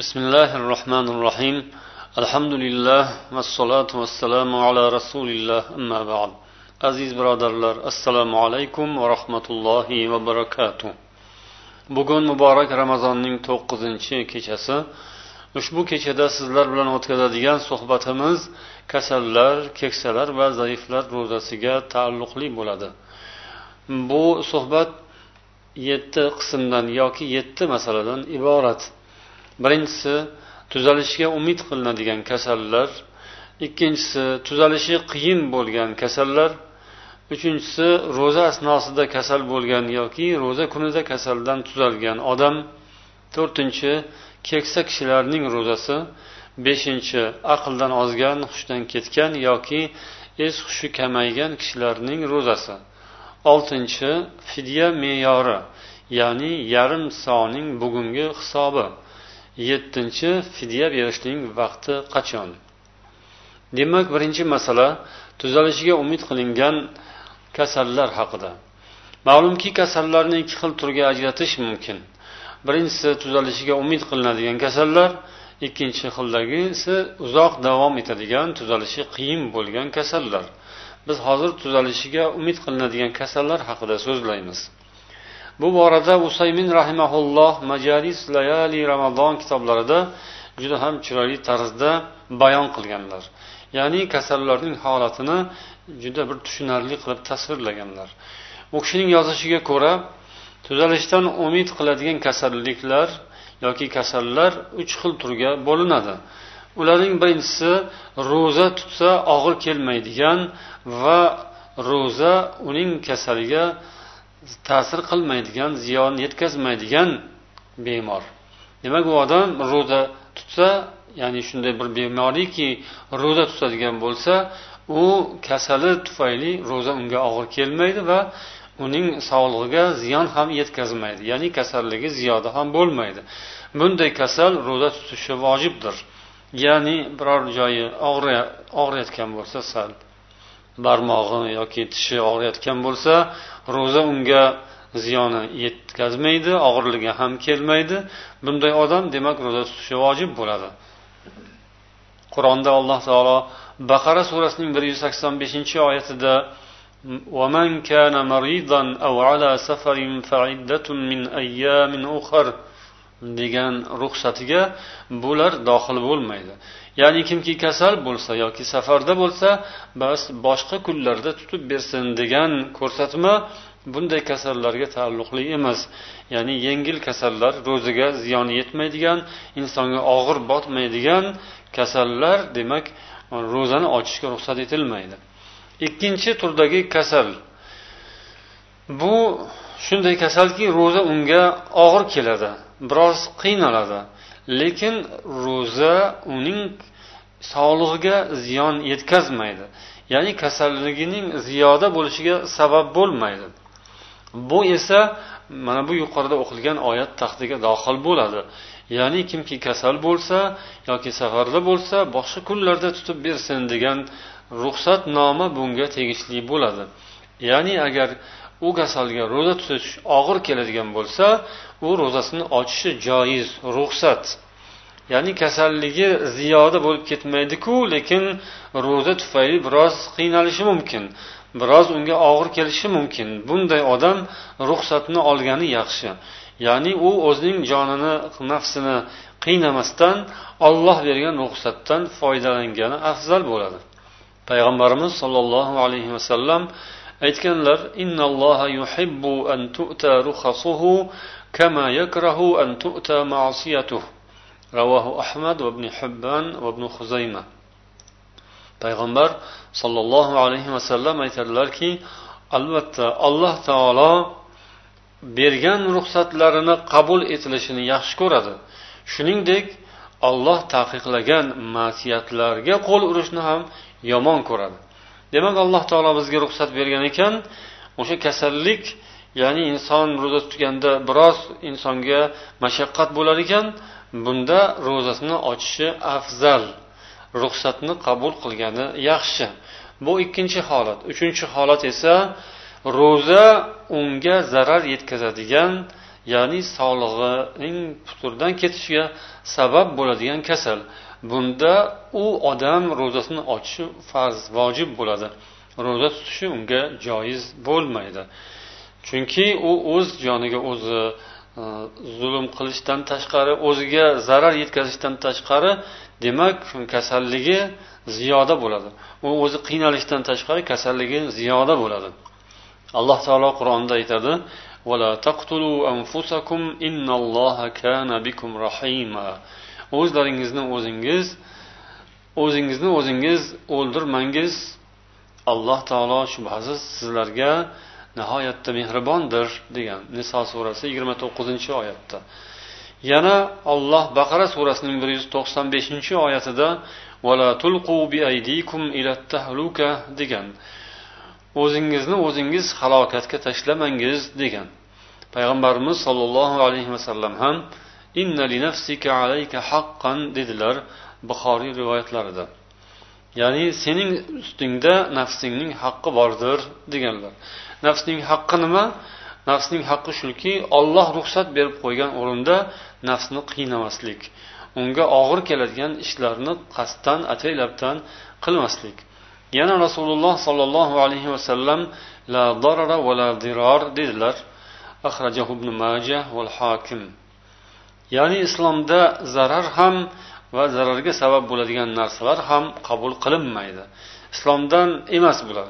بسم الله الرحمن الرحيم الحمد لله والصلاة والسلام على رسول الله أما بعد aziz birodarlar assalomu alaykum va rahmatullohi va barakatuh bugun muborak ramazonning to'qqizinchi kechasi ushbu kechada sizlar bilan o'tkazadigan suhbatimiz kasallar keksalar va zaiflar ro'zasiga taalluqli bo'ladi bu suhbat yetti qismdan yoki yetti masaladan iborat Birinchisi tuzalishiga umid qilinadigan kasallar. Ikkinchisi tuzalishi qiyin bo'lgan kasallar. Uchinchisi ro'za asnosida kasal bo'lgan yoki ro'za kunida kasaldan tuzalgan odam. To'rtinchi keksa kishilarning ro'zasi. Beshinchi aqldan ozgan hushdan ketgan yoki es hushi kamaygan kishilarning ro'zasi. Oltinchi fidya me'yori ya'ni yarim soning bugungi hisobi. Yettinchi fidya berishning vaqti qachon? Demak birinchi masala tuzalishiga umid qilingan kasallar haqida. Ma'lumki kasallarni ikki xil turga ajratish mumkin. Birinchisi tuzalishiga umid qilinadigan kasallar ikkinchi xildagisi uzoq davom etadigan tuzalishi qiyin bo'lgan kasallar. Biz hozir tuzalishiga umid qilinadigan kasallar haqida so'zlaymiz. Bu borada usaymin rahimaulloh majalis layali ramazon kitoblarida juda ham chiroyli tarzda bayon qilganlar. Ya'ni kasallarning holatini juda bir tushunarli qilib tasvirlaganlar. U kishining yozishiga ko'ra tuzalishdan umid qiladigan kasalliklar yoki kasallar uch xil turga bo'linadi. Ularning birinchisi ro'za tutsa og'ir kelmaydigan va ro'za uning kasaliga ta'sir qilmaydigan ziyon yetkazmaydigan bemor. Demak u odam ro'za tutsa ya'ni shunday bir bemoriki ro'za tutadigan bo'lsa u kasali tufayli ro'za unga og'ir kelmaydi va uning sog'lig'iga ziyon ham yetkazmaydi ya'ni kasalligi ziyoda ham bo'lmaydi. Bunday kasal ro'za tutishi vojibdir. Ya'ni biror joyi og'riyotgan bo'lsa sal. barmog'i yoki tishi og'riyotgan bo'lsa ro'za unga ziyoni yetkazmaydi og'irligi ham kelmaydi bunday odam demak ro'za tutishi vojib bo'ladi qur'onda alloh taolo baqara surasining bir yuz sakson beshinchi oyatida ومن كان مريضا أو على سفر فعدة من أيام أخر degan ruxsatiga bular dohil bo'lmaydi Ya'ni kimki kasal bo'lsa yoki safarda bo'lsa bas boshqa kunlarda tutib bersin degan ko'rsatma bunday kasallarga taalluqli emas. Ya'ni yengil kasallar ro'ziga ziyoni yetmaydigan insonga og'ir botmaydigan kasallar demak ro'zani ochishga ruxsat etilmaydi. Ikkinchi turdagi kasal. Bu shunday kasalki ro'za unga og'ir keladi biroz qiynaladi. Lekin ro'za uning sog'lig'iga ziyon yetkazmaydi. Ya'ni kasalligining ziyoda bo'lishiga sabab bo'lmaydi. Bu esa mana bu yuqorida o'qilgan oyat taxtiga dohil bo'ladi. Ya'ni kimki kasal bo'lsa yoki safarda bo'lsa boshqa kunlarda tutib bersin degan ruxsatnoma bunga tegishli bo'ladi. Ya'ni agar u kasalga ro'za tutish og'ir keladigan bo'lsa u ro'zasini ochishi joiz ruxsat. Ya'ni kasalligi ziyoda bo'lib ketmaydiku lekin ro'za tufayli biroz qiynalishi mumkin biroz unga og'ir kelishi mumkin. Bunday odam ruxsatni olgani yaxshi. Ya'ni u o'zining jonini nafsini qiynamasdan olloh bergan ruxsatdan foydalangani afzal bo'ladi. Payg'ambarimiz sollallohu alayhi vasallam aytganlar innalloha yuhibbu an tu'ta rukhasuhu kama yakrahu an tu'ta ma'siyatuh. Ravohu ahmad va ibn hibban va ibn huzayma payg'ambar sollallohu alayhi vasallam aytadilarki albatta alloh taolo bergan ruxsatlarini qabul etilishini yaxshi ko'radi. Shuningdek olloh taqiqlagan masiyatlarga qo'l urishni ham yomon ko'radi. Demak alloh taolo bizga ruxsat bergan ekan. O'sha kasallik ya'ni inson ro'za tutganda biroz insonga mashaqqat bo'lar ekan bunda ro'zasini ochishi afzal ruxsatni qabul qilgani yaxshi. Bu ikkinchi holat. Uchinchi holat esa ro'za unga zarar yetkazadigan ya'ni sog'lig'ining puturdan ketishiga sabab bo'ladigan kasal. Bunda u odam ro'zasini ochishi farz vojib bo'ladi. Ro'za tutishi unga joiz bo'lmaydi. Chunki u o'z joniga o'zi e, zulm qilishdan tashqari o'ziga zarar yetkazishdan tashqari demak kasalligi ziyoda bo'ladi. U o'zi qiynalishdan tashqari kasalligi ziyoda bo'ladi. Alloh taolo qur'onda aytadi o'zlaringizni o'zingiz o'zingizni o'zingiz o'ldirmangiz. Alloh taolo shubhasiz sizlarga nihoyatda mehribondir degan niso surasi yigirma to'qqizinchi oyatda. Yana olloh baqara surasining bir yuz to'qson beshinchi oyatida degan. O'zingizni o'zingiz halokatga tashlamangiz degan. Payg'ambarimiz sollallohu alayhi vasallam ham inna li nafsika alayka haqqan dedilar buxoriy rivoyatlarida. Ya'ni sening ustingda nafsingning haqqi bordir deganlar. Nafsning haqqi nima? Nafsning haqqi shuki olloh ruxsat berib qo'ygan o'rinda nafsni qiynamaslik unga og'ir keladigan ishlarni qasddan ataylabdan qilmaslik. Yana rasululloh sollallohu alayhi vasallam la darara va la dirar dedilar. Ahrajahu ibn majah val hokim ya'ni islomda zarar ham va zararga sabab bo'ladigan narsalar ham qabul qilinmaydi. Islomdan emas bular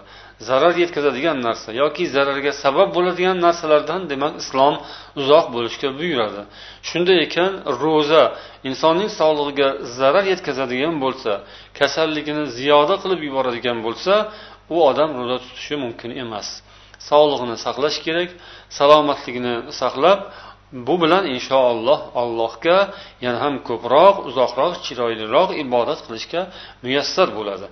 zarar yetkazadigan narsa yoki zararga sabab bo'ladigan narsalardan demak islom uzoq bo'lishga buyuradi. Shunday ekan ro'za insonning sog'lig'iga zarar yetkazadigan bo'lsa kasalligini ziyoda qilib yuboradigan bo'lsa u odam ro'za tutishi mumkin emas. Sog'lig'ini saqlash kerak salomatligini saqlab bu bilan inshaalloh allohga yana ham ko'proq uzoqroq chiroyliroq ibodat qilishga muyassar bo'ladi.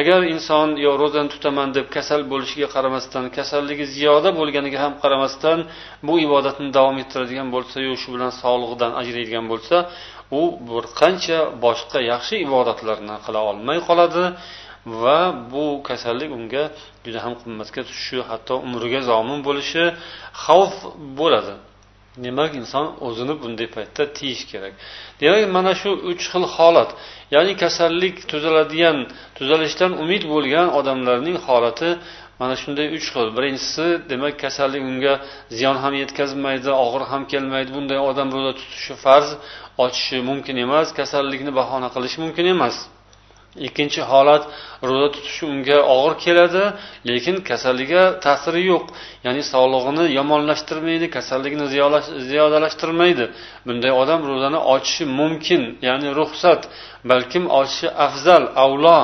Agar inson yo ro'zani tutaman deb kasal bo'lishiga qaramasdan kasalligi ziyoda bo'lganiga ham qaramasdan bu ibodatni davom ettiradigan bo'lsa yo shu bilan sog'lig'idan ajraydigan bo'lsa u bir qancha boshqa yaxshi ibodatlarni qila olmay qoladi va bu kasallik unga juda ham qimmatga tushishi hatto umriga zomin bo'lishi xavf bo'ladi. Demak inson o'zini bunday paytda tiyish kerak. Demak mana shu uch xil holat ya'ni kasallik tuzaladigan tuzalishdan umid bo'lgan odamlarning holati mana shunday uch xil. Birinchisi demak kasallik unga ziyon ham yetkazmaydi og'ir ham kelmaydi. Bunday odam ro'za tutishi farz ochishi mumkin emas. Kasallikni bahona qilish mumkin emas. Ikkinchi holat ro'za tutish unga og'ir keladi lekin kasalliga ta'siri yo'q. Ya'ni sog'lig'ini yomonlashtirmaydi kasalligini ziyodalashtirmaydi. Bunday odam ro'zani ochishi mumkin ya'ni ruxsat balkim ochishi afzal avlo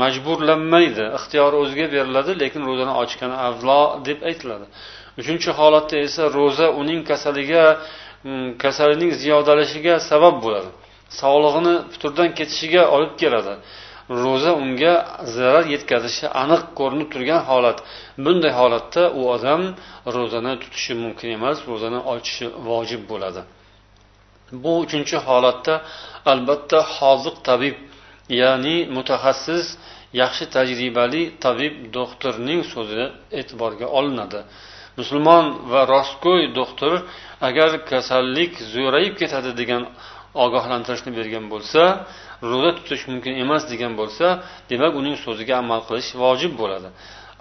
majburlanmaydi. Ixtiyor o'ziga beriladi lekin ro'zani ochgani avlo deb aytiladi. Uchinchi holatda esa ro'za uning kasaliga mm, kasalining ziyodalashiga sabab bo'ladi. Sog'lig'ini puturdan ketishiga olib keladi. Ro'za unga zarar yetkazishi aniq ko'rinib turgan holat. Bunday holatda u odam ro'zani tutishi mumkin emas ro'zani ochishi vojib bo'ladi. Bu uchinchi holatda albatta hoziq tabib ya'ni mutaxassis yaxshi tajribali tabib doktorning so'zi e'tiborga olinadi. Musulmon va rostgo'y doktor agar kasallik zo'rayib ketadi degan ogohlantirishni bergan bo'lsa ro'za tutish mumkin emas degan bo'lsa demak uning so'ziga amal qilish vojib bo'ladi.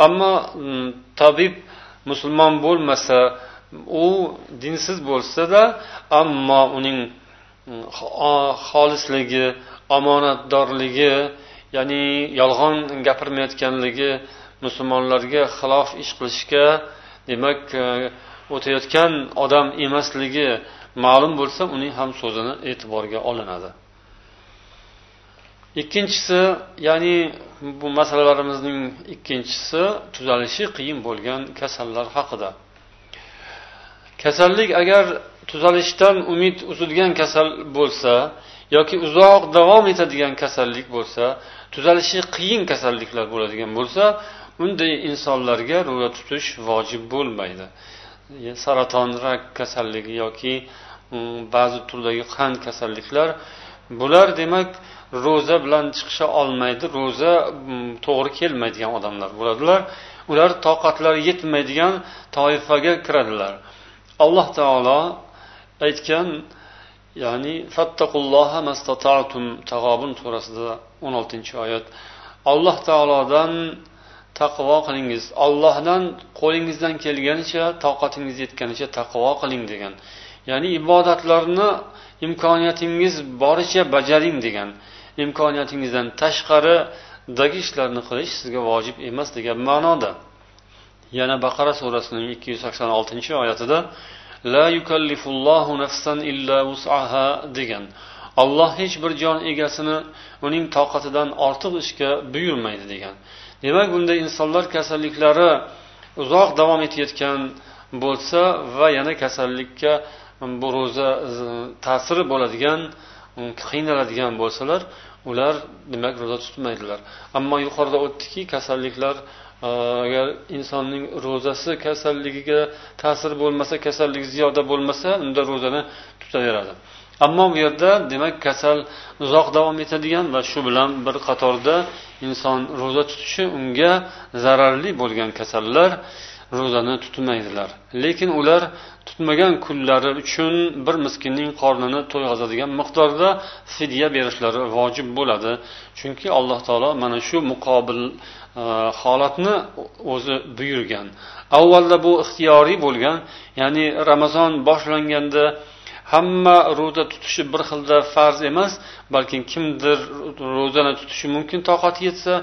Ammo mm, tabib musulmon bo'lmasa u dinsiz bo'lsada ammo uning mm, xolisligi omonatdorligi ya'ni yolg'on gapirmayotganligi musulmonlarga xilof ish qilishga demak e, o'tayotgan odam emasligi ma'lum bo'lsa uning ham so'zini e'tiborga olinadi. Ikkinchisi ya'ni bu masalalarimizning ikkinchisi tuzalishi qiyin bo'lgan kasallar haqida. Kasallik agar tuzalishdan umid uzilgan kasal bo'lsa yoki uzoq davom etadigan kasallik bo'lsa tuzalishi qiyin kasalliklar bo'ladigan bo'lsa unday insonlarga ro'za tutish vojib bo'lmaydi. Saraton rak kasalligi yoki Mm, ba'zi turdagi qand kasalliklar bular demak ro'za bilan chiqisha olmaydi ro'za mm, to'g'ri kelmaydigan odamlar bo'ladilar. Ular toqatlari yetmaydigan toifaga kiradilar. Alloh taolo aytgan ya'ni fattaqulloha mastata'tum tag'obun surasida o'n oltinchi oyat. Alloh taolodan taqvo qilingiz ollohdan qo'lingizdan kelganicha toqatingiz yetganicha taqvo qiling degan. Ya'ni ibodatlarni imkoniyatingiz boricha bajaring degan imkoniyatingizdan tashqaridagi ishlarni qilish sizga vojib emas degan ma'noda. Yana baqara surasining ikki yuz sakson oltinchi oyatida la yukallifullohu nafsan illa vus'aha degan olloh hech bir jon egasini uning toqatidan ortiq ishga buyurmaydi degan. Demak bunda insonlar kasalliklari uzoq davom etayotgan bo'lsa va yana kasallikka Um, bu ro'za e, ta'siri bo'ladigan um, qiynaladigan bo'lsalar ular demak ro'za tutmaydilar. Ammo yuqorida o'tdiki kasalliklar e, agar insonning ro'zasi kasalligiga ta'sir bo'lmasa kasallik ziyoda bo'lmasa unda ro'zani tutaveradi. Ammo bu yerda demak kasal uzoq davom etadigan va shu bilan bir qatorda inson ro'za tutishi unga zararli bo'lgan kasallar ro'zani tutmaydilar. Lekin ular tutmagan kunlari uchun bir miskinning qornini to'yg'azadigan miqdorda fidya berishlari vojib bo'ladi. Chunki alloh taolo mana shu muqobil e, holatni o'zi buyurgan. Avvalda bu ixtiyoriy bo'lgan ya'ni ramazon boshlanganda hamma ro'za tutishi bir xilda farz emas balkim kimdir ro'zani tutishi mumkin toqati yetsa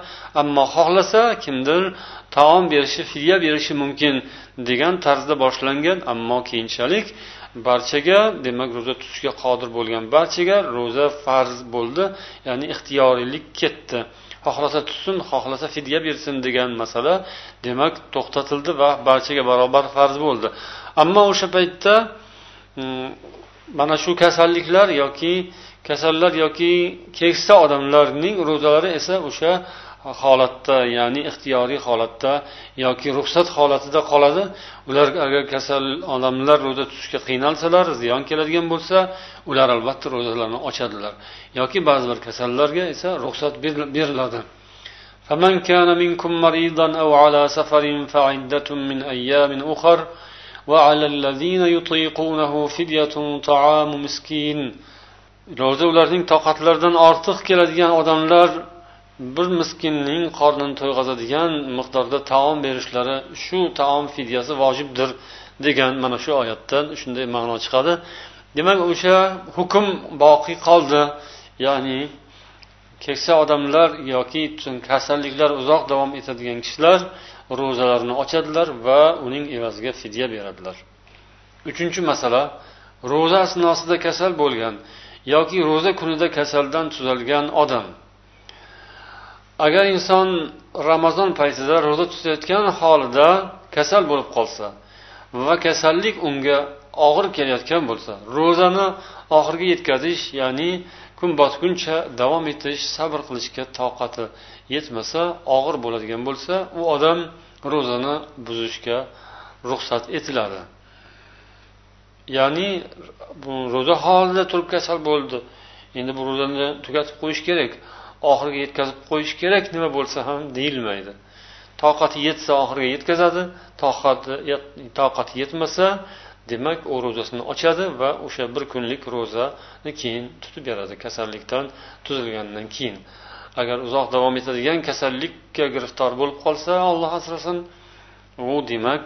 ammo xohlasa kimdir taom berishi fidya berishi mumkin degan tarzda boshlangan ammo keyinchalik barchaga demak ro'za tutishga qodir bo'lgan barchaga ro'za farz bo'ldi ya'ni ixtiyoriylik ketdi. Xohlasa tutsin xohlasa fidya bersin degan masala demak to'xtatildi va barchaga barobar farz bo'ldi. Ammo o'sha paytda mm, mana shu kasalliklar yoki kasallar yoki keksa odamlarning ro'zalari esa o'sha holatda ya'ni ixtiyoriy holatda yoki ruxsat holatida qoladi ular agar kasal odamlar ro'za tutishga qiynalsalar ziyon keladigan bo'lsa ular albatta ro'zalarni ochadilar yoki ba'zi bir kasallarga esa ruxsat beriladi فمن كان منكم مريضا أو على سفر فعدة من أيام أخر وعلى الذين يطيقونه فدية طعام مسكين ro'za ularning toqatlaridan ortiq keladigan odamlar bir miskinning qornini to'yg'azadigan miqdorda taom berishlari shu taom fidyasi vojibdir degan mana shu oyatdan shunday ma'no chiqadi demak o'sha hukm boqiy qoldi ya'ni keksa odamlar yoki kasalliklar uzoq davom etadigan kishilar ro'zalarini ochadilar va uning evaziga fidya beradilar. Uchinchi masala ro'za asnosida kasal bo'lgan yoki ro'za kunida kasaldan tuzalgan odam. Agar inson ramazon paytida ro'za tutayotgan holida kasal bo'lib qolsa va kasallik unga og'ir kelayotgan bo'lsa ro'zani oxiriga yetkazish ya'ni kun botguncha davom etish sabr qilishga toqati yetmasa og'ir bo'ladigan bo'lsa u odam ro'zani buzishga ruxsat etiladi. Ya'ni bu ro'za holida turib kasal bo'ldi. Endi bu ro'zani tugatib qo'yish kerak. Oxiriga yetkazib qo'yish kerak nima bo'lsa ham deyilmaydi. Toqati yetsa oxiriga yetkazadi toqati toqati yetmasa demak u ro'zasini ochadi va o'sha bir kunlik ro'zani keyin tutib beradi kasallikdan tuzilgandan keyin. Agar uzoq davom etadigan kasallikka giriftor bo'lib qolsa olloh asrasin u demak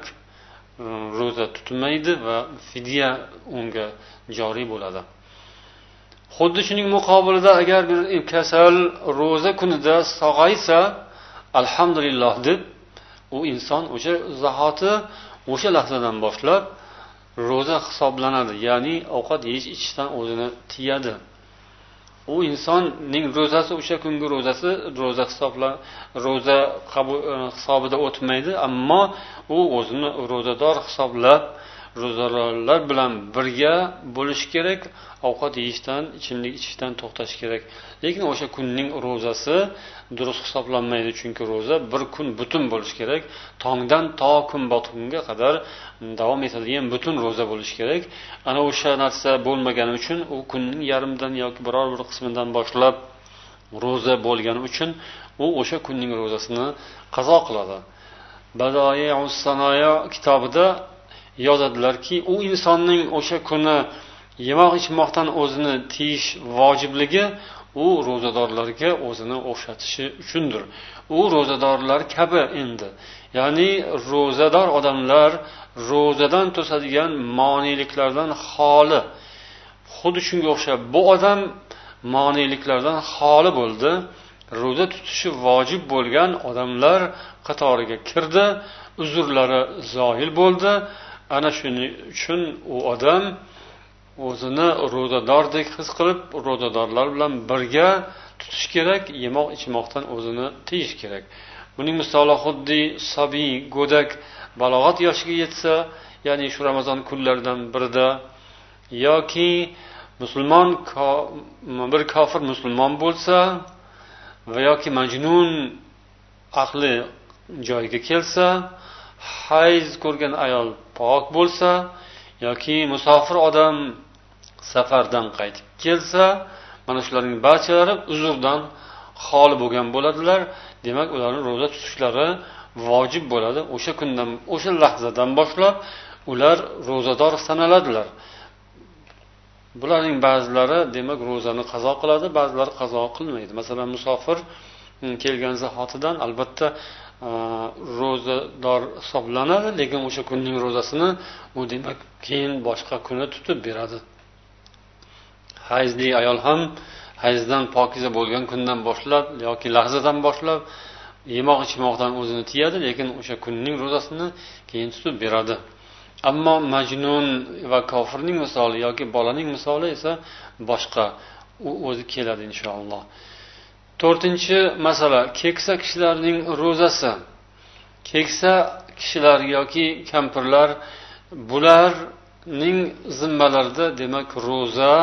ro'za tutmaydi va fidya unga joriy bo'ladi. Xuddi shuning muqobilida agar bir kasal ro'za kunida sog'aysa alhamdulillah deb u inson o'sha zahoti o'sha lahzadan boshlab ro'za hisoblanadi ya'ni ovqat yeyish ichishdan o'zini tiyadi. U insonning ro'zasi o'sha kungi ro'zasi ro'za hisobla ro'za e, hisobida o'tmaydi ammo u o'zini ro'zador hisoblab ro'zadorlar bilan birga bo'lish kerak ovqat yeyishdan ichimlik ichishdan to'xtash kerak. Lekin o'sha kunning ro'zasi durust hisoblanmaydi chunki ro'za bir kun butun bo'lishi kerak. Tongdan to kun botgunga qadar davom etadigan butun ro'za bo'lishi kerak. Ana o'sha narsa bo'lmagani uchun u kunning yarmidan yoki biror bir qismidan boshlab ro'za bo'lgani uchun u o'sha kunning ro'zasini qazo qiladi. Kitobida yozadilarki u insonning o'sha kuni yemoq ichmoqdan o'zini tiyish vojibligi u ro'zadorlarga o'zini o'xshatishi uchundir. U ro'zadorlar kabi endi. Ya'ni ro'zador odamlar ro'zadan to'sadigan moneliklardan xoli. Xuddi shunga o'xshab bu odam moneliklardan xoli bo'ldi. Ro'za tutishi vojib bo'lgan odamlar qatoriga kirdi uzrlari zoil bo'ldi. Ana shuning uchun u odam o'zini ro'zadordek his qilib ro'zadorlar bilan birga tutish kerak yemoq ichmoqdan o'zini tiyish kerak. Buning misoli xuddi sabiy go'dak balog'at yoshiga yetsa ya'ni shu ramazon kunlaridan birida yoki musulmon bir kofir musulmon bo'lsa va yoki majnun aqli joyiga kelsa hayz ko'rgan ayol pok bo'lsa yoki musofir odam safardan qaytib kelsa mana shularning barchalari uzrdan xoli bo'lgan bo'ladilar. Demak ularni ro'za tutishlari vojib bo'ladi. O'sha kundan o'sha lahzadan boshlab ular ro'zador sanaladilar. Bularning ba'zilari demak ro'zani qazo qiladi ba'zilari qazo qilmaydi. Masalan musofir mm, kelgan zahotidan albatta Э, ro'zador hisoblanadi lekin o'sha kunning ro'zasini u demak keyin boshqa kuni tutib beradi. Hayzli ayol ham hayzdan pokiza bo'lgan kundan boshlab yoki lahzadan boshlab yemoq ichmoqdan o'zini tiyadi lekin o'sha kunning ro'zasini keyin tutib beradi. Ammo majnun va kofirning misoli yoki bolaning misoli esa boshqa u o'zi keladi inshaalloh to'rtinchi masala keksa kishilarning ro'zasi. Keksa kishilar yoki kampirlar bularning zimmalarida demak ro'za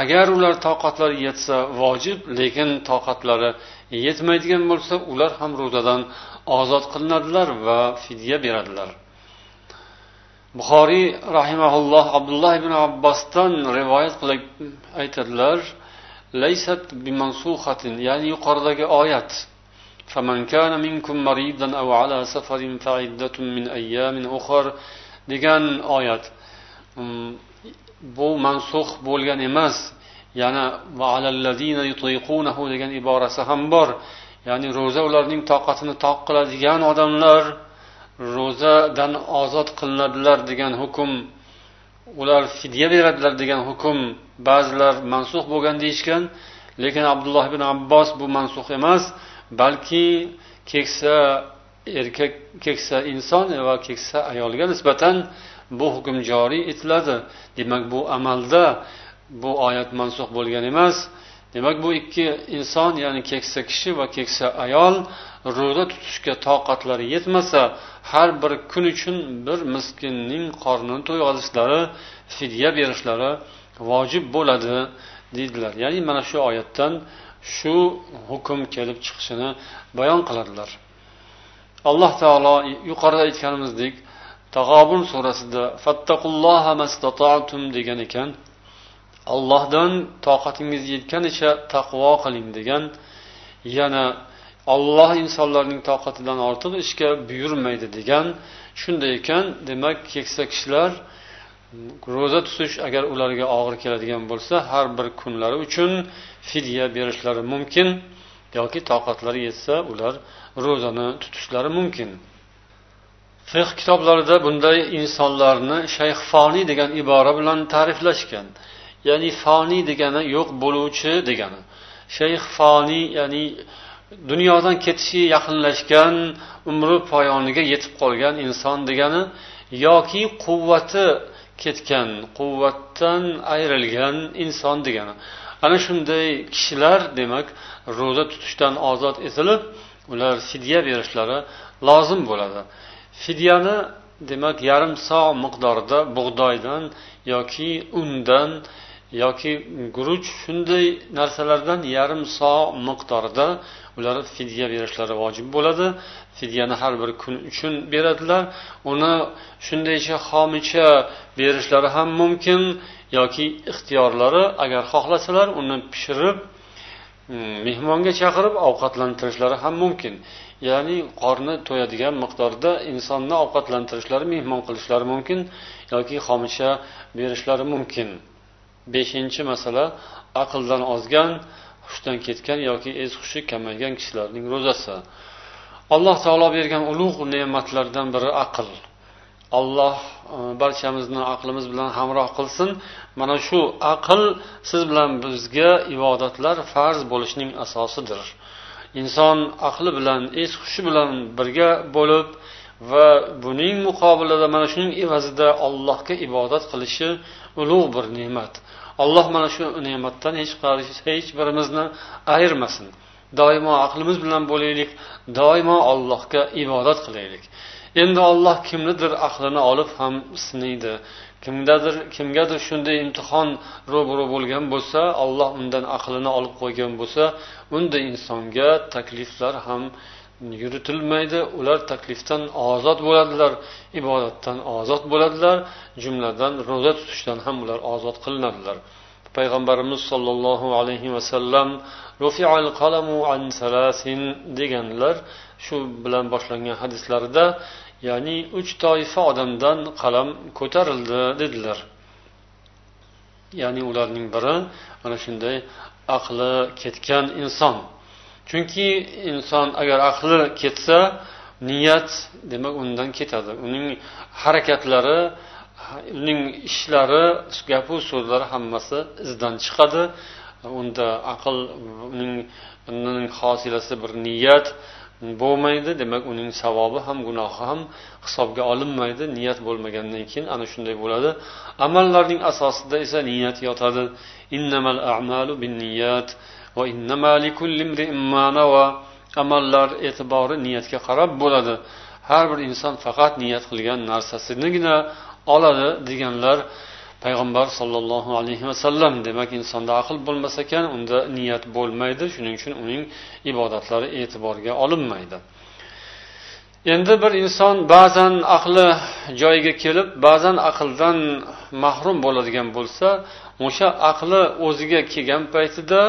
agar ular toqatlari yetsa vojib lekin toqatlari yetmaydigan bo'lsa ular ham ro'zadan ozod qilinadilar va fidya beradilar. Buxoriy rahimaulloh abdulloh ibn abbosdan rivoyat qilib aytadilar laysat bimansuhatin ya'ni yuqoridagi oyat فمن كان منكم مريضا أو على سفر فعدة من أيام أخر degan oyat bu mansux bo'lgan emas yana degan iborasi ham bor ya'ni ro'za ularning toqatini toq qiladigan odamlar ro'zadan ozod qilinadilar degan hukm ular fidya beradilar degan hukm ba'zilar mansux bo'lgan deyishgan lekin abdulloh ibn abbos bu mansux emas balki keksa erkak keksa inson va keksa ayolga nisbatan bu hukm joriy etiladi. Demak bu amalda bu oyat mansux bo'lgan emas. Demak bu ikki inson ya'ni keksa kishi va keksa ayol ro'za tutishga toqatlari yetmasa har bir kun uchun bir miskinning qornini to'yg'azishlari fidya berishlari vojib bo'ladi deydilar. Ya'ni mana shu oyatdan shu hukm kelib chiqishini bayon qiladilar. Alloh taolo yuqorida aytganimizdek tag'obun surasida fattaqulloha degan ekan allohdan toqatingiz yetganicha taqvo qiling degan yana olloh insonlarning toqatidan ortiq ishga buyurmaydi degan shunday ekan demak keksa kishilar ro'za tutish agar ularga og'ir keladigan bo'lsa har bir kunlari uchun fidya berishlari mumkin yoki toqatlari yetsa ular ro'zani tutishlari mumkin. Fiq kitoblarida bunday insonlarni shayx foniy degan ibora bilan ta'riflashgan ya'ni foniy degani yo'q bo'luvchi degani. Shayx foniy ya'ni dunyodan ketishi yaqinlashgan umri poyoniga yetib qolgan inson degani yoki quvvati ketgan quvvatdan ayrilgan inson degani. Ana shunday kishilar demak ro'za tutishdan ozod etilib ular fidya berishlari lozim bo'ladi. Fidyani demak yarim so miqdorida bug'doydan yoki undan yoki guruch shunday narsalardan yarim so miqdorida ular fidya berishlari vojib bo'ladi. Fidyani har bir kun uchun beradilar. Uni shundaycha xomicha berishlari ham mumkin yoki ixtiyorlari agar xohlasalar uni pishirib mm, mehmonga chaqirib ovqatlantirishlari ham mumkin. Ya'ni qorni to'yadigan miqdorda insonni ovqatlantirishlari mehmon qilishlari mumkin yoki xomisha berishlari mumkin. Beshinchi masala aqldan ozgan hushdan ketgan yoki es hushi kamaygan kishilarning ro'zasi. Alloh taolo bergan ulug' ne'matlardan biri aql. Alloh e, barchamizni aqlimiz bilan hamroh qilsin. Mana shu aql siz bilan bizga ibodatlar farz bo'lishining asosidir. Inson aqli bilan es hushi bilan birga bo'lib va buning muqobilida mana shuning evazida allohga ibodat qilishi ulug' bir ne'mat. Alloh mana shu ne'matdan hech hech birimizni ayirmasin. Doimo aqlimiz bilan bo'laylik doimo allohga ibodat qilaylik. Endi olloh kimnidir aqlini olib ham sinaydi kimdadir kimgadir shunday imtihon ro'baro bo'lgan bo'lsa olloh undan aqlini olib qo'ygan bo'lsa unday insonga takliflar ham yuritilmaydi. Ular taklifdan ozod bo'ladilar ibodatdan ozod bo'ladilar jumladan ro'za tutishdan ham ular ozod qilinadilar. Payg'ambarimiz sollallohu alayhi vasallam deganlar shu bilan boshlangan hadislarida ya'ni uch toifa odamdan qalam ko'tarildi dedilar. Ya'ni ularning biri mana shunday aqli ketgan inson. Chunki inson agar aqli ketsa niyat demak undan ketadi. Uning harakatlari uning ishlari gapu so'zlari hammasi izdan chiqadi. Unda aql uning hosilasi bir niyat bo'lmaydi. Demak uning savobi ham gunohi ham hisobga olinmaydi. Niyat bo'lmagandan keyin ana shunday bo'ladi. Amallarning asosida esa niyat yotadi. Innamal a'malu binniyat. niyat amallar e'tibori niyatga qarab bo'ladi. Har bir inson faqat niyat qilgan narsasinigina oladi deganlar payg'ambar sollallohu alayhi vasallam demak insonda aql bo'lmas ekan unda niyat bo'lmaydi. Shuning uchun uning ibodatlari e'tiborga olinmaydi. Endi bir inson ba'zan aqli joyiga kelib ba'zan aqldan mahrum bo'ladigan bo'lsa o'sha aqli o'ziga kelgan paytida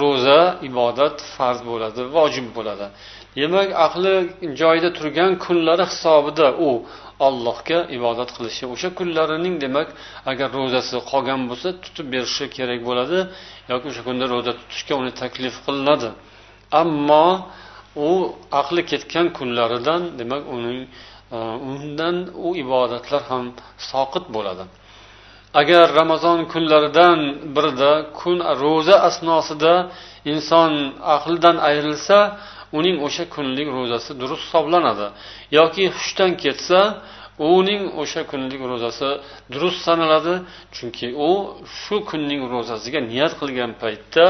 ro'za ibodat farz bo'ladi vojib bo'ladi. Demak aqli joyida turgan kunlari hisobida u allohga ibodat qilishi o'sha kunlarining demak agar ro'zasi qolgan bo'lsa tutib berishi kerak bo'ladi yoki o'sha kunda ro'za tutishga uni taklif qilinadi. Ammo u aqli ketgan kunlaridan demak uning e, undan u ibodatlar ham soqit bo'ladi. Agar ramazon kunlaridan birida kun ro'za asnosida inson aqldan ayrilsa uning o'sha kunlik ro'zasi durust hisoblanadi. Yoki hushdan ketsa uning o'sha kunlik ro'zasi durust sanaladi. Chunki u shu kunning ro'zasiga niyat qilgan paytda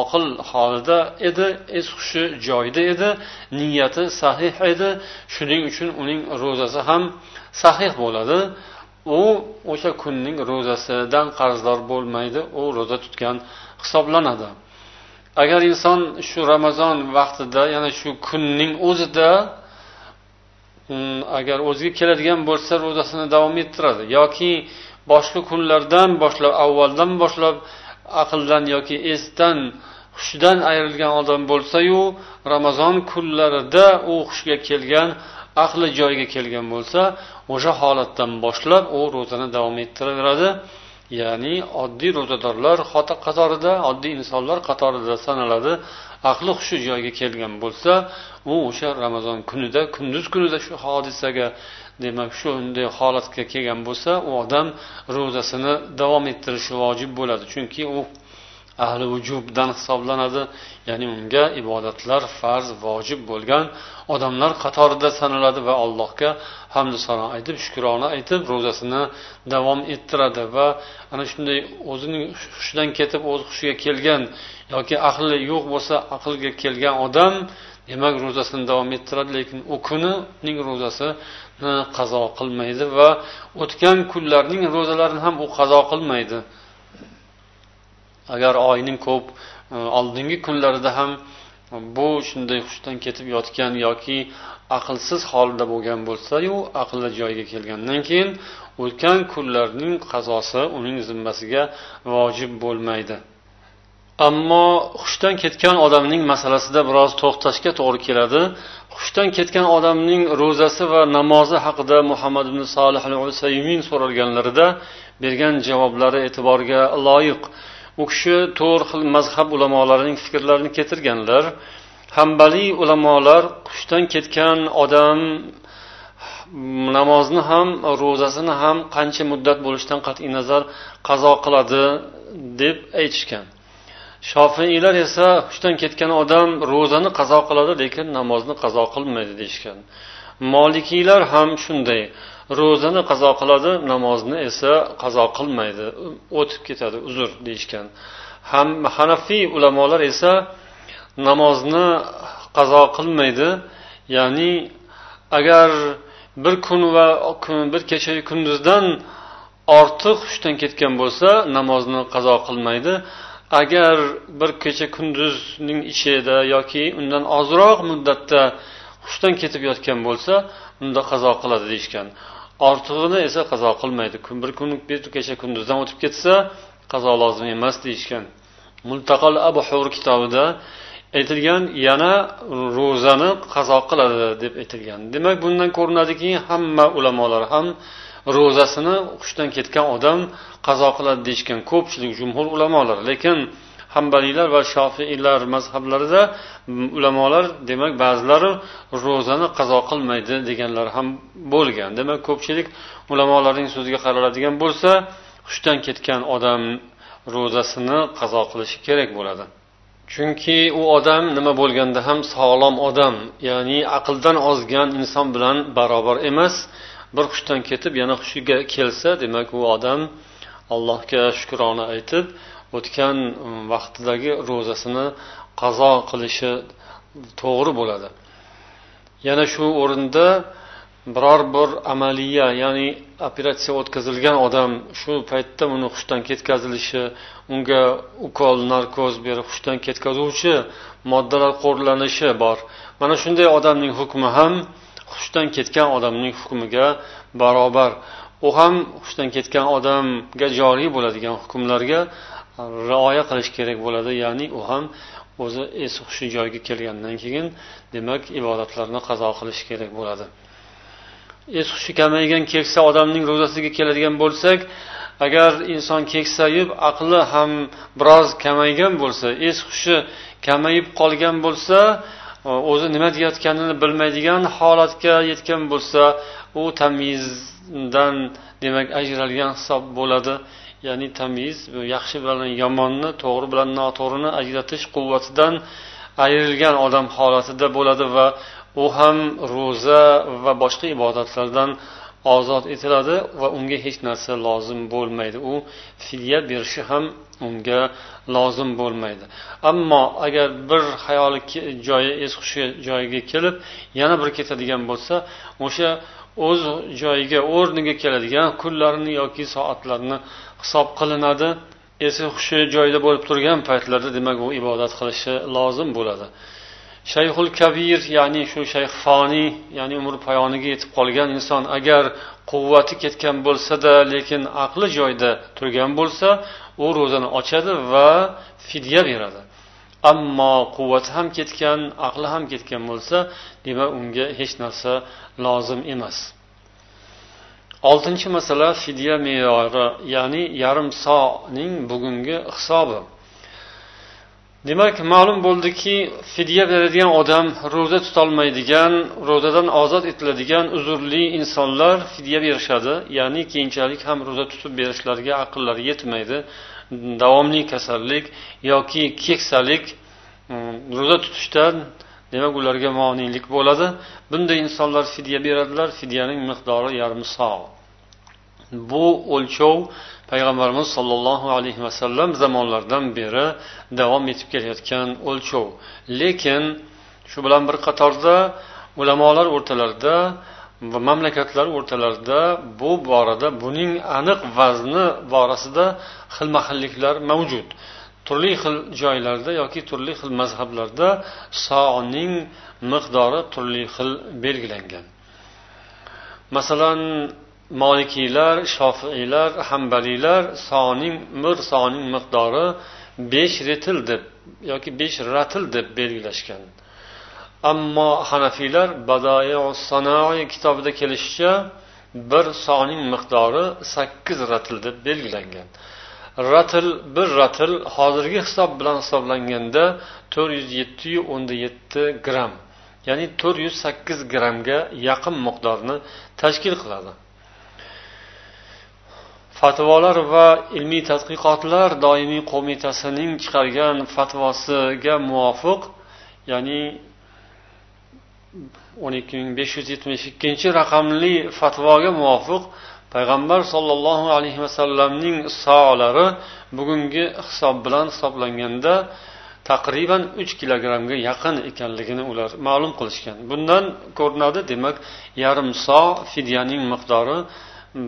oqil holida edi es hushi joyida edi niyati sahih edi. Shuning uchun uning ro'zasi ham sahih bo'ladi. U o'sha kunning ro'zasidan qarzdor bo'lmaydi u ro'za tutgan hisoblanadi. Agar inson shu ramazon vaqtida yana shu kunning o'zida mm, agar o'ziga keladigan bo'lsa ro'zasini davom ettiradi. Yoki boshqa kunlardan boshlab avvaldan boshlab aqldan yoki esdan hushdan ayrilgan odam bo'lsayu ramazon kunlarida u hushga kelgan aqli joyiga kelgan bo'lsa o'sha holatdan boshlab u ro'zani davom ettiraveradi. Ya'ni oddiy ro'zadorlar qatorida oddiy insonlar qatorida sanaladi. Aqli hushi joyiga kelgan bo'lsa u o'sha ramazon kunida kunduz kunida shu hodisaga demak shunday holatga kelgan bo'lsa u odam ro'zasini davom ettirishi vojib bo'ladi. Chunki u ahli vujubdan hisoblanadi. Ya'ni unga ibodatlar farz vojib bo'lgan odamlar qatorida sanaladi va allohga hamdu sano aytib shukrona aytib ro'zasini davom ettiradi va ana shunday o'zining hushidan ketib o'z hushiga kelgan yoki aqli yo'q bo'lsa aqlga kelgan odam demak ro'zasini davom ettiradi lekin u kunining ro'zasini qazo qilmaydi va o'tgan kunlarning ro'zalarini ham u qazo qilmaydi. Agar oyning ko'p e, oldingi kunlarida ham bu shunday hushdan ketib yotgan yoki aqlsiz holda bo'lgan bo'lsayu aqli joyiga kelgandan keyin o'tgan kunlarning qazosi uning zimmasiga vojib bo'lmaydi. Ammo hushdan ketgan odamning masalasida biroz to'xtashga to'g'ri keladi. Hushdan ketgan odamning ro'zasi va namozi haqida muhammad ibn solih al usaymin so'ralganlarida bergan javoblari e'tiborga loyiq. U kishi to'rt xil mazhab ulamolarining fikrlarini keltirganlar. Hambaliy ulamolar hushdan ketgan odam namozni ham ro'zasini ham qancha muddat bo'lishidan qat'iy nazar qazo qiladi deb aytishgan. Shofiiylar esa hushdan ketgan odam ro'zani qazo qiladi lekin namozni qazo qilmaydi deyishgan. Molikiylar ham shunday. Ro'zani qazo qiladi namozni esa qazo qilmaydi. O'tib ketadi uzr deyishgan. Ham hanafiy ulamolar esa namozni qazo qilmaydi ya'ni agar bir kun va bir kecha kunduzdan ortiq hushdan ketgan bo'lsa namozni qazo qilmaydi. Agar bir kecha kunduzning ichida yoki undan ozroq muddatda hushdan ketib yotgan bo'lsa unda qazo qiladi deyishgan. Ortig'ini esa qazo qilmaydi. Bir kun bir kecha kunduzdan o'tib ketsa qazo lozim emas deyishgan. Multaqal abu hur kitobida aytilgan yana ro'zani qazo qiladi deb aytilgan. Demak bundan ko'rinadiki hamma ulamolar ham ro'zasini hushdan ketgan odam qazo qiladi deyishgan ko'pchilik jumhur ulamolar. Lekin hambaliylar va shofiiylar mazhablarida ulamolar demak ba'zilari ro'zani qazo qilmaydi deganlar ham bo'lgan. Demak ko'pchilik ulamolarning so'ziga qaraladigan bo'lsa hushdan ketgan odam ro'zasini qazo qilishi kerak bo'ladi. Chunki u odam nima bo'lganda ham sog'lom odam ya'ni aqldan ozgan inson bilan barobar emas. Bir hushdan ketib yana hushiga kelsa demak u odam allohga shukrona aytib o'tgan vaqtidagi ro'zasini qazo qilishi to'g'ri bo'ladi. Yana shu o'rinda biror bir amaliya ya'ni operatsiya o'tkazilgan odam shu paytda uni hushdan ketkazilishi unga ukol narkoz berib hushdan ketkazuvchi moddalar qo'llanishi bor. Mana shunday odamning hukmi ham hushdan ketgan odamning hukmiga barobar. U ham hushdan ketgan odamga joriy bo'ladigan hukmlarga rioya qilish kerak bo'ladi. Ya'ni u ham o'zi esi hushi joyiga kelgandan keyin demak ibodatlarni qazo qilish kerak bo'ladi. Es hushi kamaygan keksa odamning ro'zasiga keladigan bo'lsak agar inson keksayib aqli ham biroz kamaygan bo'lsa es hushi kamayib qolgan bo'lsa e, o'zi nima deyayotganini bilmaydigan holatga yetgan bo'lsa u tamyizdan demak ajralgan hisob bo'ladi. Ya'ni tamyiz yaxshi bilan yomonni to'g'ri bilan noto'g'rini ajratish quvvatidan ayrilgan odam holatida bo'ladi va u ham ro'za va boshqa ibodatlardan ozod etiladi va unga hech narsa lozim bo'lmaydi. U fidya berishi ham unga lozim bo'lmaydi. Ammo agar bir hayoli joyi es hushi joyiga kelib yana bir ketadigan bo'lsa o'sha o'z joyiga o'rniga keladigan kunlarini yoki soatlarini hisob qilinadi esi hushi joyida bo'lib turgan paytlarda demak u ibodat qilishi lozim bo'ladi. Shayxul kabir ya'ni shu shayx foniy ya'ni umr poyoniga yetib qolgan inson agar quvvati ketgan bo'lsada lekin aqli joyida turgan bo'lsa u ro'zani ochadi va fidya beradi. Ammo quvvati ham ketgan aqli ham ketgan bo'lsa demak unga hech narsa lozim emas. Oltinchi masala fidya me'yori ya'ni yarim soning bugungi hisobi. Demak ma'lum bo'ldiki fidya beradigan odam ro'za tutolmaydigan ro'zadan ozod etiladigan uzrli insonlar fidya berishadi ya'ni keyinchalik ham ro'za tutib berishlariga aqllari yetmaydi davomli kasallik yoki keksalik mm, ro'za tutishdan demak ularga moniylik bo'ladi. Bunday insonlar fidya beradilar fidyaning miqdori yarim so bu o'lchov payg'ambarimiz sollallohu alayhi vasallam zamonlaridan beri davom etib kelayotgan o'lchov. Lekin shu bilan bir qatorda ulamolar o'rtalarida va mamlakatlar o'rtalarida bu borada buning aniq vazni borasida xilma xilliklar mavjud. Turli xil joylarda yoki turli xil mazhablarda soning miqdori turli xil belgilangan. Masalan molikiylar shofiiylar hambaliylar soning bir soning miqdori besh retil deb yoki besh ratil deb belgilashgan. Ammo hanafiylar sanoiy kitobida kelishicha bir soning miqdori sakkiz ratil deb belgilangan. Ratl bir ratl hozirgi hisob bilan hisoblanganda to'rt yuz yettiyu o'nda yetti gramm ya'ni to'rt yuz sakkiz grammga yaqin miqdorni tashkil qiladi. Fatvolar va ilmiy tadqiqotlar doimiy qo'mitasining chiqargan fatvosiga muvofiq ya'ni o'n ikki ming besh yuz yetmish ikkinchi raqamli fatvoga muvofiq payg'ambar sollallohu alayhi vasallamning soolari bugungi hisob bilan hisoblanganda taqriban uch kilogrammga yaqin ekanligini ular ma'lum qilishgan. Bundan ko'rinadi demak yarim so fidyaning miqdori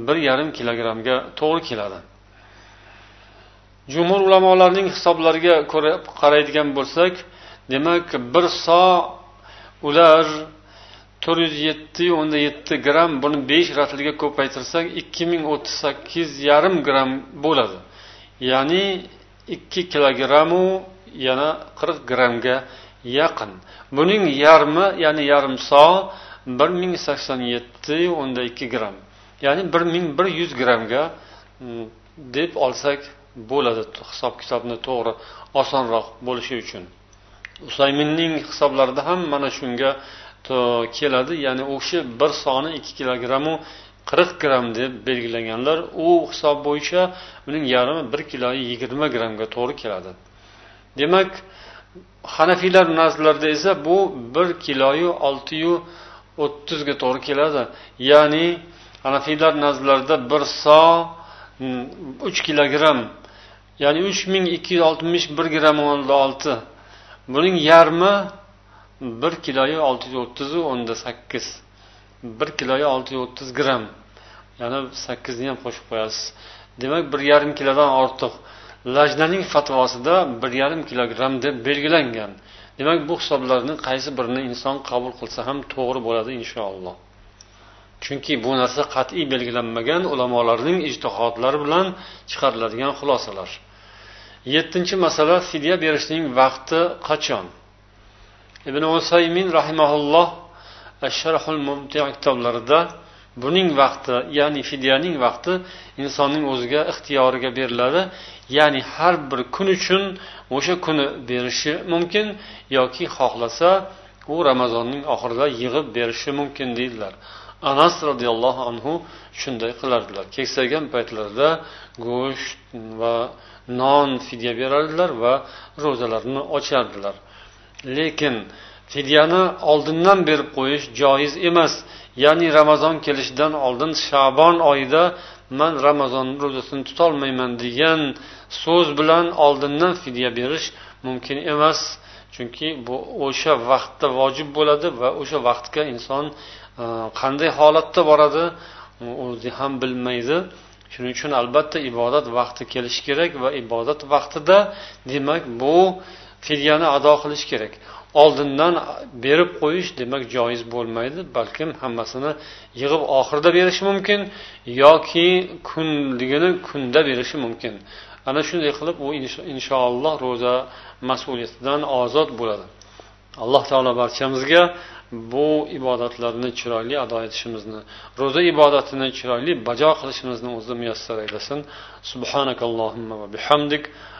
bir yarim kilogrammga to'g'ri keladi. Jumhur ulamolarning hisoblariga ko'ra qaraydigan bo'lsak demak bir so ular to'rt yuz yetti o'nda yetti gramm buni besh ratlga ko'paytirsak ikki ming o'ttiz sakkiz yarim gramm bo'ladi. Ya'ni ikki kilogrammu yana qirq grammga yaqin. Buning yarmi ya'ni yarim so bir ming sakson yetti o'nda ikki gramm ya'ni bir ming bir yuz grammga mm, deb olsak bo'ladi hisob kitobni to'g'ri osonroq bo'lishi uchun. Usayminning hisoblarida ham mana shunga keladi. Ya'ni u kishi bir soni ikki kilogrammu qirq gramm deb belgilaganlar. U hisob bo'yicha uning yarmi bir kilo yigirma grammga to'g'ri keladi. Demak hanafiylar nazdlarida esa bu bir kiloyu oltiyu o'ttizga to'g'ri keladi. Ya'ni hanafiylar nazdlarida bir so mm, uch kilogramm ya'ni uch ming ikki yuz oltmish bir gramm olti. Buning yarmi bir kiloyu olti yuz o'ttizu o'nda sakkiz. Bir kiloyu olti yuz o'ttiz gramm yana sakkizni ham qo'shib qo'yasiz. Demak bir yarim kilodan ortiq. Lajnaning fatvosida bir yarim kilogramm deb belgilangan. Demak bu hisoblarni qaysi birini inson qabul qilsa ham to'g'ri bo'ladi inshaalloh. Chunki bu narsa qat'iy belgilanmagan ulamolarning ijtihodlari bilan chiqariladigan xulosalar. Yettinchi masala fidya berishning vaqti qachon? Ibn usaymin rahimaulloh sharhul mumti kitoblarida buning vaqti ya'ni fidyaning vaqti insonning o'ziga ixtiyoriga beriladi. Ya'ni har bir kun uchun o'sha kuni berishi mumkin yoki xohlasa u ramazonning oxirida yig'ib berishi mumkin deydilar. Anas roziyallohu anhu shunday qilardilar. Keksaygan paytlarida go'sht va non fidya berardilar va ro'zalarni ochardilar. Lekin fidyani oldindan berib qo'yish joiz emas. Ya'ni ramazon kelishidan oldin shabon oyida man ramazon ro'zasini tutolmayman degan so'z bilan oldindan fidya berish mumkin emas. Chunki bu o'sha vaqtda vojib bo'ladi va o'sha vaqtga inson e, qanday holatda boradi o'zi ham bilmaydi. Shuning uchun albatta ibodat vaqti kelishi kerak va ibodat vaqtida demak bu fidyani ado qilish kerak. Oldindan berib qo'yish demak joiz bo'lmaydi balkim hammasini yig'ib oxirida berishi mumkin yoki kunligini kunda berishi mumkin. Ana shunday qilib u inshaalloh ro'za mas'uliyatidan ozod bo'ladi. Alloh taolo barchamizga bu ibodatlarni chiroyli ado etishimizni ro'za ibodatini chiroyli bajo qilishimizni o'zi muyassar aylasin. Subhanakallohumma va bihamdik.